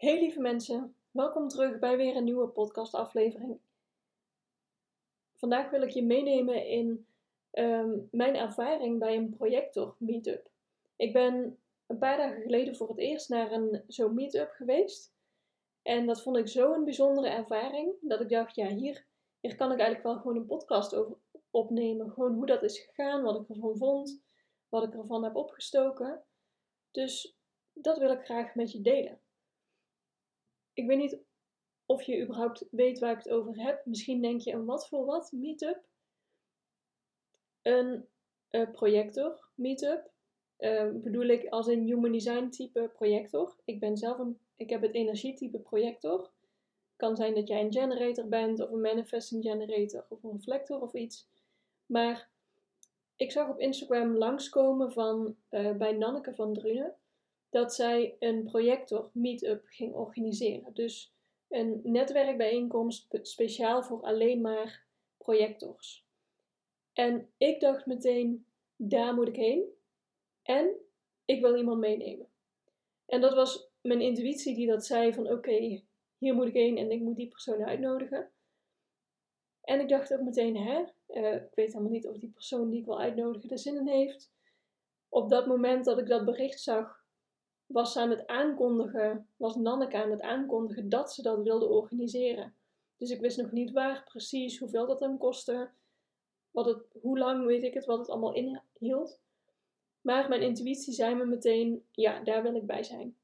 Hey lieve mensen, welkom terug bij weer een nieuwe podcastaflevering. Vandaag wil ik je meenemen in ehm, mijn ervaring bij een projector meetup. Ik ben een paar dagen geleden voor het eerst naar een zo'n meetup geweest. En dat vond ik zo'n bijzondere ervaring dat ik dacht, ja, hier, hier kan ik eigenlijk wel gewoon een podcast over opnemen. Gewoon hoe dat is gegaan, wat ik ervan vond, wat ik ervan heb opgestoken. Dus dat wil ik graag met je delen. Ik weet niet of je überhaupt weet waar ik het over heb. Misschien denk je een wat voor wat meetup. Een uh, projector meetup. Uh, bedoel ik als een human design type projector. Ik ben zelf een, ik heb het energietype projector. Kan zijn dat jij een generator bent of een manifesting generator of een reflector of iets. Maar ik zag op Instagram langskomen van uh, bij Nanneke van Drunen dat zij een projector meetup ging organiseren. Dus een netwerkbijeenkomst speciaal voor alleen maar projectors. En ik dacht meteen, daar moet ik heen. En ik wil iemand meenemen. En dat was mijn intuïtie die dat zei van oké, hier moet ik heen en ik moet die persoon uitnodigen. En ik dacht ook meteen, hè, uh, ik weet helemaal niet of die persoon die ik wil uitnodigen er zin in heeft. Op dat moment dat ik dat bericht zag, was aan het aankondigen, was Nanneke aan het aankondigen dat ze dat wilde organiseren. Dus ik wist nog niet waar precies, hoeveel dat dan kostte, wat het, hoe lang weet ik het, wat het allemaal inhield. Maar mijn intuïtie zei me meteen, ja, daar wil ik bij zijn.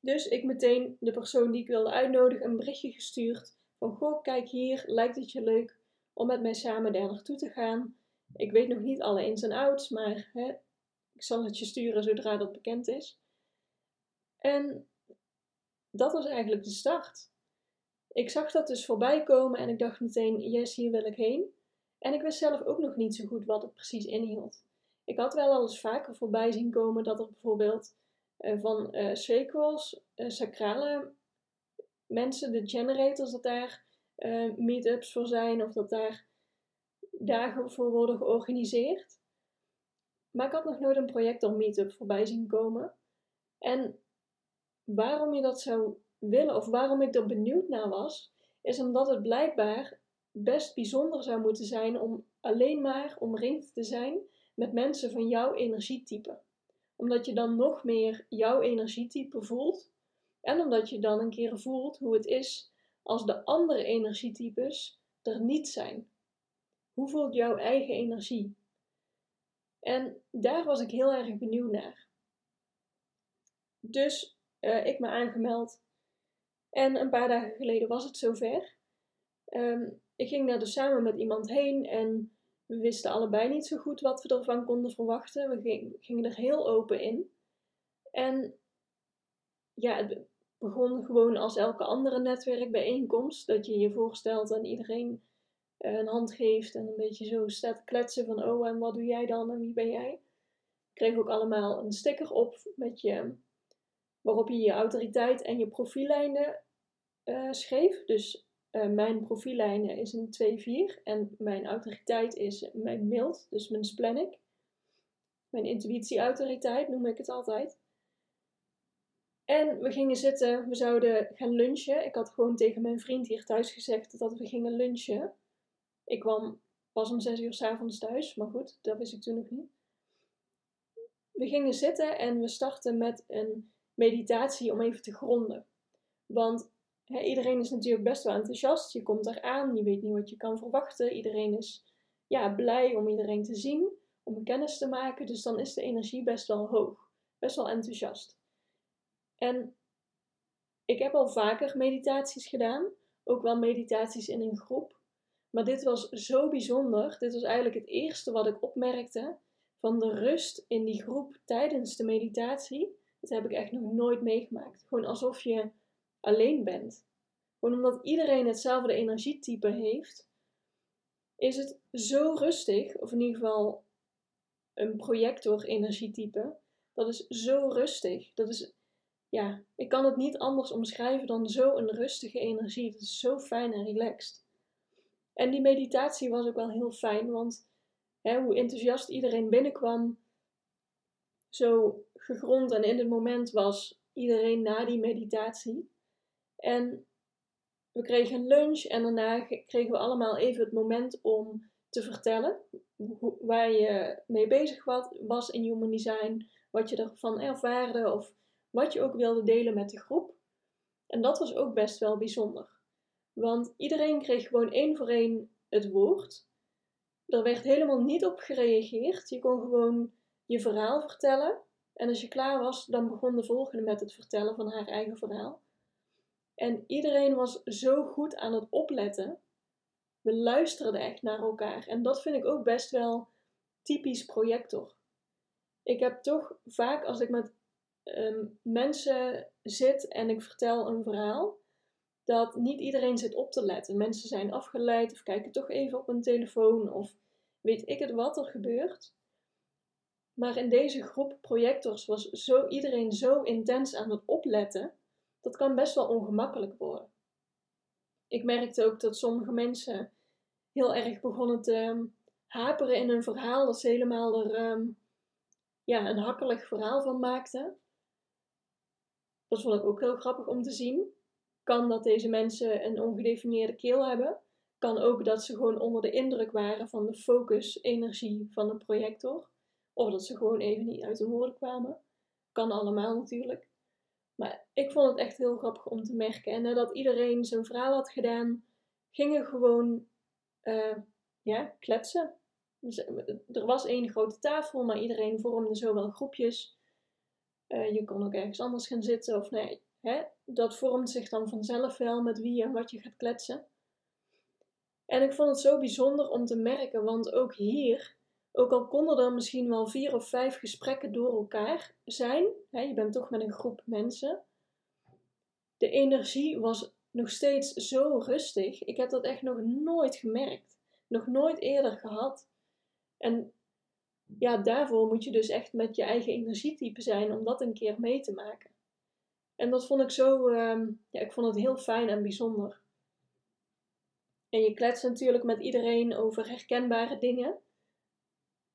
Dus ik meteen de persoon die ik wilde uitnodigen een berichtje gestuurd van, goh, kijk hier, lijkt het je leuk om met mij samen daar naartoe te gaan? Ik weet nog niet alle ins en outs, maar hè, ik zal het je sturen zodra dat bekend is. En dat was eigenlijk de start. Ik zag dat dus voorbij komen en ik dacht meteen, yes, hier wil ik heen. En ik wist zelf ook nog niet zo goed wat het precies inhield. Ik had wel al eens vaker voorbij zien komen dat er bijvoorbeeld uh, van uh, sacrals, uh, sacrale mensen, de generators, dat daar meetups voor zijn of dat daar dagen voor worden georganiseerd. Maar ik had nog nooit een projector meetup voorbij zien komen. En waarom je dat zou willen of waarom ik er benieuwd naar was, is omdat het blijkbaar best bijzonder zou moeten zijn om alleen maar omringd te zijn met mensen van jouw energietype. Omdat je dan nog meer jouw energietype voelt en omdat je dan een keer voelt hoe het is als de andere energietypes er niet zijn. Hoe voelt jouw eigen energie? En daar was ik heel erg benieuwd naar. Dus uh, ik me aangemeld. En een paar dagen geleden was het zover. Um, ik ging daar dus samen met iemand heen en we wisten allebei niet zo goed wat we ervan konden verwachten. We gingen er heel open in. En ja, het begon gewoon als elke andere netwerkbijeenkomst. Dat je je voorstelt en iedereen uh, een hand geeft en een beetje zo staat kletsen van oh en wat doe jij dan en wie ben jij. Ik kreeg ook allemaal een sticker op met je waarop je je autoriteit en je profiellijnen uh, schreef. Dus uh, mijn profiellijnen is een 2-4 en mijn autoriteit is mijn mild, dus mijn splenic. Mijn intuïtie-autoriteit noem ik het altijd. En we gingen zitten, we zouden gaan lunchen. Ik had gewoon tegen mijn vriend hier thuis gezegd dat we gingen lunchen. Ik kwam pas om 6 uur s avonds thuis, maar goed, dat wist ik toen nog niet. We gingen zitten en we startten met een meditatie om even te gronden. Want iedereen is natuurlijk best wel enthousiast. Je komt eraan, je weet niet wat je kan verwachten. Iedereen is ja, blij om iedereen te zien, om kennis te maken. Dus dan is de energie best wel hoog, best wel enthousiast. En ik heb al vaker meditaties gedaan, ook wel meditaties in een groep. Maar dit was zo bijzonder. Dit was eigenlijk het eerste wat ik opmerkte van de rust in die groep tijdens de meditatie Dat heb ik echt nog nooit meegemaakt. Gewoon alsof je alleen bent. Gewoon omdat iedereen hetzelfde energietype heeft, is het zo rustig, of in ieder geval een projector energietype, dat is zo rustig. Dat is, ja, ik kan het niet anders omschrijven dan zo een rustige energie. Het is zo fijn en relaxed. En die meditatie was ook wel heel fijn, want hè, hoe enthousiast iedereen binnenkwam, zo gegrond en in het moment was iedereen na die meditatie. En we kregen lunch en daarna kregen we allemaal even het moment om te vertellen waar je mee bezig was in Human Design, wat je ervan ervaarde of wat je ook wilde delen met de groep. En dat was ook best wel bijzonder. Want iedereen kreeg gewoon één voor één het woord. Er werd helemaal niet op gereageerd. Je kon gewoon je verhaal vertellen. En als je klaar was, dan begon de volgende met het vertellen van haar eigen verhaal. En iedereen was zo goed aan het opletten. We luisterden echt naar elkaar. En dat vind ik ook best wel typisch projector. Ik heb toch vaak als ik met Ehm, mensen zit en ik vertel een verhaal, dat niet iedereen zit op te letten. Mensen zijn afgeleid of kijken toch even op een telefoon of weet ik het wat er gebeurt. Maar in deze groep projectors was zo, iedereen zo intens aan het opletten, dat kan best wel ongemakkelijk worden. Ik merkte ook dat sommige mensen heel erg begonnen te haperen in hun verhaal, dat ze helemaal er ehm, ja, een hakkelig verhaal van maakten. Dat vond ik ook heel grappig om te zien. Kan dat deze mensen een ongedefinieerde keel hebben. Kan ook dat ze gewoon onder de indruk waren van de focus-energie van een projector. Of dat ze gewoon even niet uit de woorden kwamen. Kan allemaal natuurlijk. Maar ik vond het echt heel grappig om te merken. En nadat iedereen zijn verhaal had gedaan, gingen gewoon uh, ja, kletsen. Dus, eh, er was één grote tafel, maar iedereen vormde zowel groepjes. Uh, je kon ook ergens anders gaan zitten of nee. Hè? Dat vormt zich dan vanzelf wel met wie en wat je gaat kletsen. En ik vond het zo bijzonder om te merken, want ook hier, ook al konden er misschien wel vier of vijf gesprekken door elkaar zijn, hè, je bent toch met een groep mensen, de energie was nog steeds zo rustig. Ik heb dat echt nog nooit gemerkt, nog nooit eerder gehad. En ja, daarvoor moet je dus echt met je eigen energietype zijn om dat een keer mee te maken. En dat vond ik zo, ehm, ja, ik vond het heel fijn en bijzonder. En je kletst natuurlijk met iedereen over herkenbare dingen.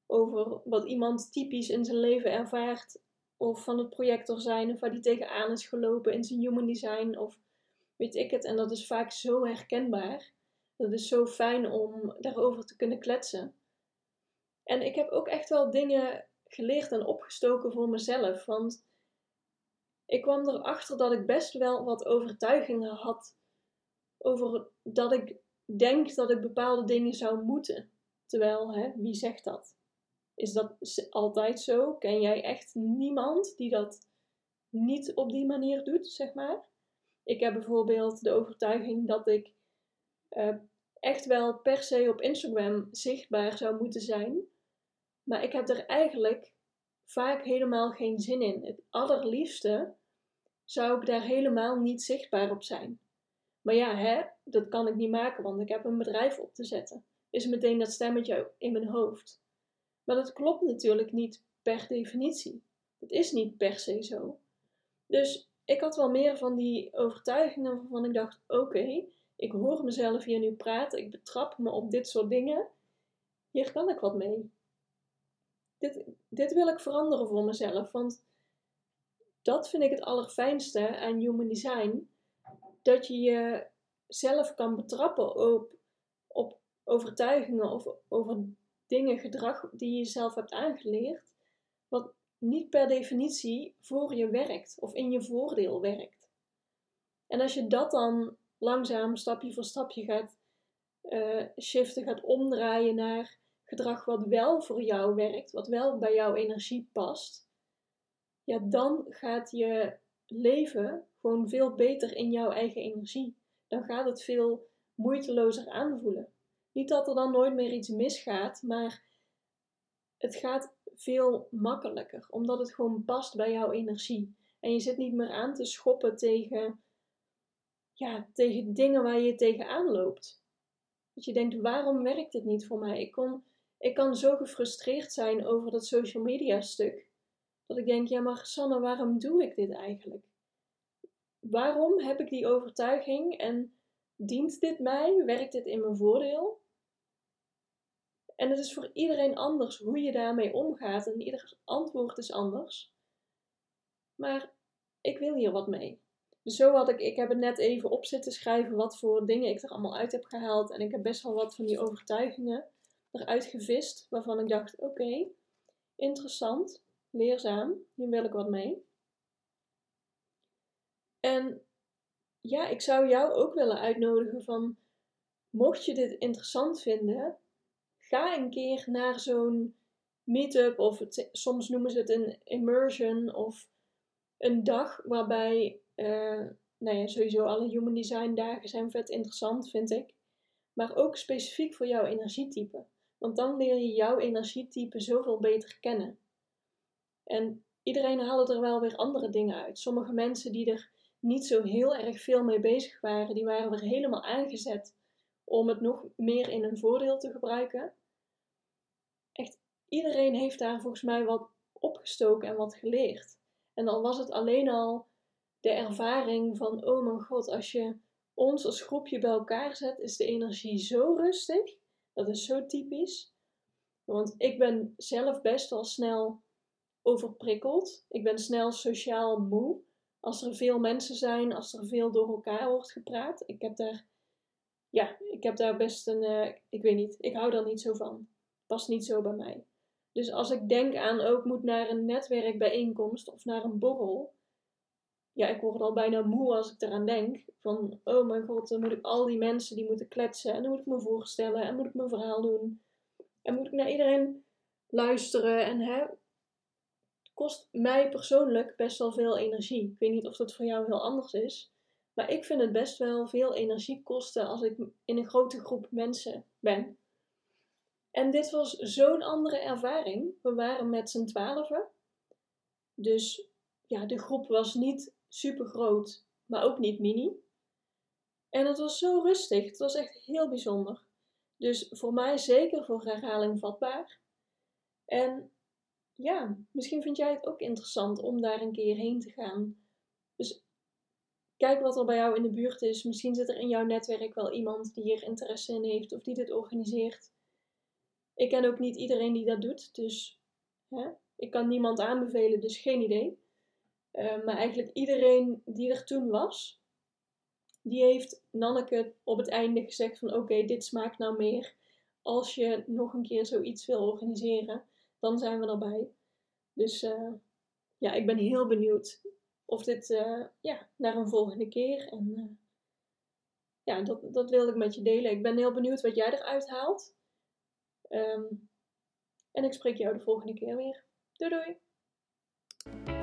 Over wat iemand typisch in zijn leven ervaart. Of van het projector zijn, of waar die tegenaan is gelopen in zijn human design, of weet ik het. En dat is vaak zo herkenbaar. Dat is zo fijn om daarover te kunnen kletsen. En ik heb ook echt wel dingen geleerd en opgestoken voor mezelf. Want ik kwam erachter dat ik best wel wat overtuigingen had over dat ik denk dat ik bepaalde dingen zou moeten. Terwijl, hè, wie zegt dat? Is dat altijd zo? Ken jij echt niemand die dat niet op die manier doet, zeg maar? Ik heb bijvoorbeeld de overtuiging dat ik uh, echt wel per se op Instagram zichtbaar zou moeten zijn. Maar ik heb er eigenlijk vaak helemaal geen zin in. Het allerliefste zou ik daar helemaal niet zichtbaar op zijn. Maar ja, hè, dat kan ik niet maken, want ik heb een bedrijf op te zetten. Is meteen dat stemmetje in mijn hoofd. Maar dat klopt natuurlijk niet per definitie. Dat is niet per se zo. Dus ik had wel meer van die overtuigingen waarvan ik dacht: oké, ik hoor mezelf hier nu praten, ik betrap me op dit soort dingen. Hier kan ik wat mee dit, dit wil ik veranderen voor mezelf. Want dat vind ik het allerfijnste aan human design. Dat je jezelf kan betrappen op, op overtuigingen of over dingen, gedrag die je zelf hebt aangeleerd. Wat niet per definitie voor je werkt of in je voordeel werkt. En als je dat dan langzaam stapje voor stapje gaat uh, shiften, gaat omdraaien naar gedrag wat wel voor jou werkt, wat wel bij jouw energie past, ja, dan gaat je leven gewoon veel beter in jouw eigen energie. Dan gaat het veel moeitelozer aanvoelen. Niet dat er dan nooit meer iets misgaat, maar het gaat veel makkelijker, omdat het gewoon past bij jouw energie. En je zit niet meer aan te schoppen tegen, ja, tegen dingen waar je tegenaan loopt. Dat je denkt, waarom werkt dit niet voor mij? Ik, kon, ik kan zo gefrustreerd zijn over dat social media stuk. Dat ik denk, ja maar Sanne, waarom doe ik dit eigenlijk? Waarom heb ik die overtuiging en dient dit mij? Werkt dit in mijn voordeel? En het is voor iedereen anders hoe je daarmee omgaat en ieder antwoord is anders. Maar ik wil hier wat mee. Dus zo had ik, ik heb het net even op zitten schrijven wat voor dingen ik er allemaal uit heb gehaald. En ik heb best wel wat van die overtuigingen eruit gevist, waarvan ik dacht, oké, interessant, leerzaam, hier wil ik wat mee. En ja, ik zou jou ook willen uitnodigen van, mocht je dit interessant vinden, ga een keer naar zo'n meetup of soms noemen ze het een immersion of een dag waarbij, uh, nou ja, sowieso alle human design dagen zijn vet interessant, vind ik. Maar ook specifiek voor jouw energietype. Want dan leer je jouw energietype zoveel beter kennen. En iedereen haalde er wel weer andere dingen uit. Sommige mensen die er niet zo heel erg veel mee bezig waren, die waren er helemaal aangezet om het nog meer in hun voordeel te gebruiken. Echt, iedereen heeft daar volgens mij wat opgestoken en wat geleerd. En dan was het alleen al de ervaring van, oh mijn god, als je ons als groepje bij elkaar zet, is de energie zo rustig. Dat is zo typisch. Want ik ben zelf best wel snel overprikkeld. Ik ben snel sociaal moe. Als er veel mensen zijn, als er veel door elkaar wordt gepraat. Ik heb daar, ja, ik heb daar best een, uh, ik weet niet, ik hou daar niet zo van. Past niet zo bij mij. Dus als ik denk aan ook moet naar een netwerkbijeenkomst of naar een borrel. Ja, ik word al bijna moe als ik eraan denk. Van, oh mijn god, dan moet ik al die mensen die moeten kletsen. En dan moet ik me voorstellen en moet ik mijn verhaal doen. En moet ik naar iedereen luisteren. En hè, kost mij persoonlijk best wel veel energie. Ik weet niet of dat voor jou heel anders is. Maar ik vind het best wel veel energie kosten als ik in een grote groep mensen ben. En dit was zo'n andere ervaring. We waren met z'n twaalfen. Dus ja, de groep was niet super groot, maar ook niet mini. En het was zo rustig. Het was echt heel bijzonder. Dus voor mij zeker voor herhaling vatbaar. En ja, misschien vind jij het ook interessant om daar een keer heen te gaan. Kijk wat er bij jou in de buurt is. Misschien zit er in jouw netwerk wel iemand die hier interesse in heeft of die dit organiseert. Ik ken ook niet iedereen die dat doet, dus hè, ik kan niemand aanbevelen, dus geen idee. Uh, maar eigenlijk iedereen die er toen was, die heeft Nanneke op het einde gezegd van oké, dit smaakt nou meer. Als je nog een keer zoiets wil organiseren, dan zijn we erbij. Dus uh, ja, ik ben heel benieuwd of dit uh, ja, naar een volgende keer. En ja, dat, dat wilde ik met je delen. Ik ben heel benieuwd wat jij eruit haalt. Um, en ik spreek jou de volgende keer weer. Doei doei!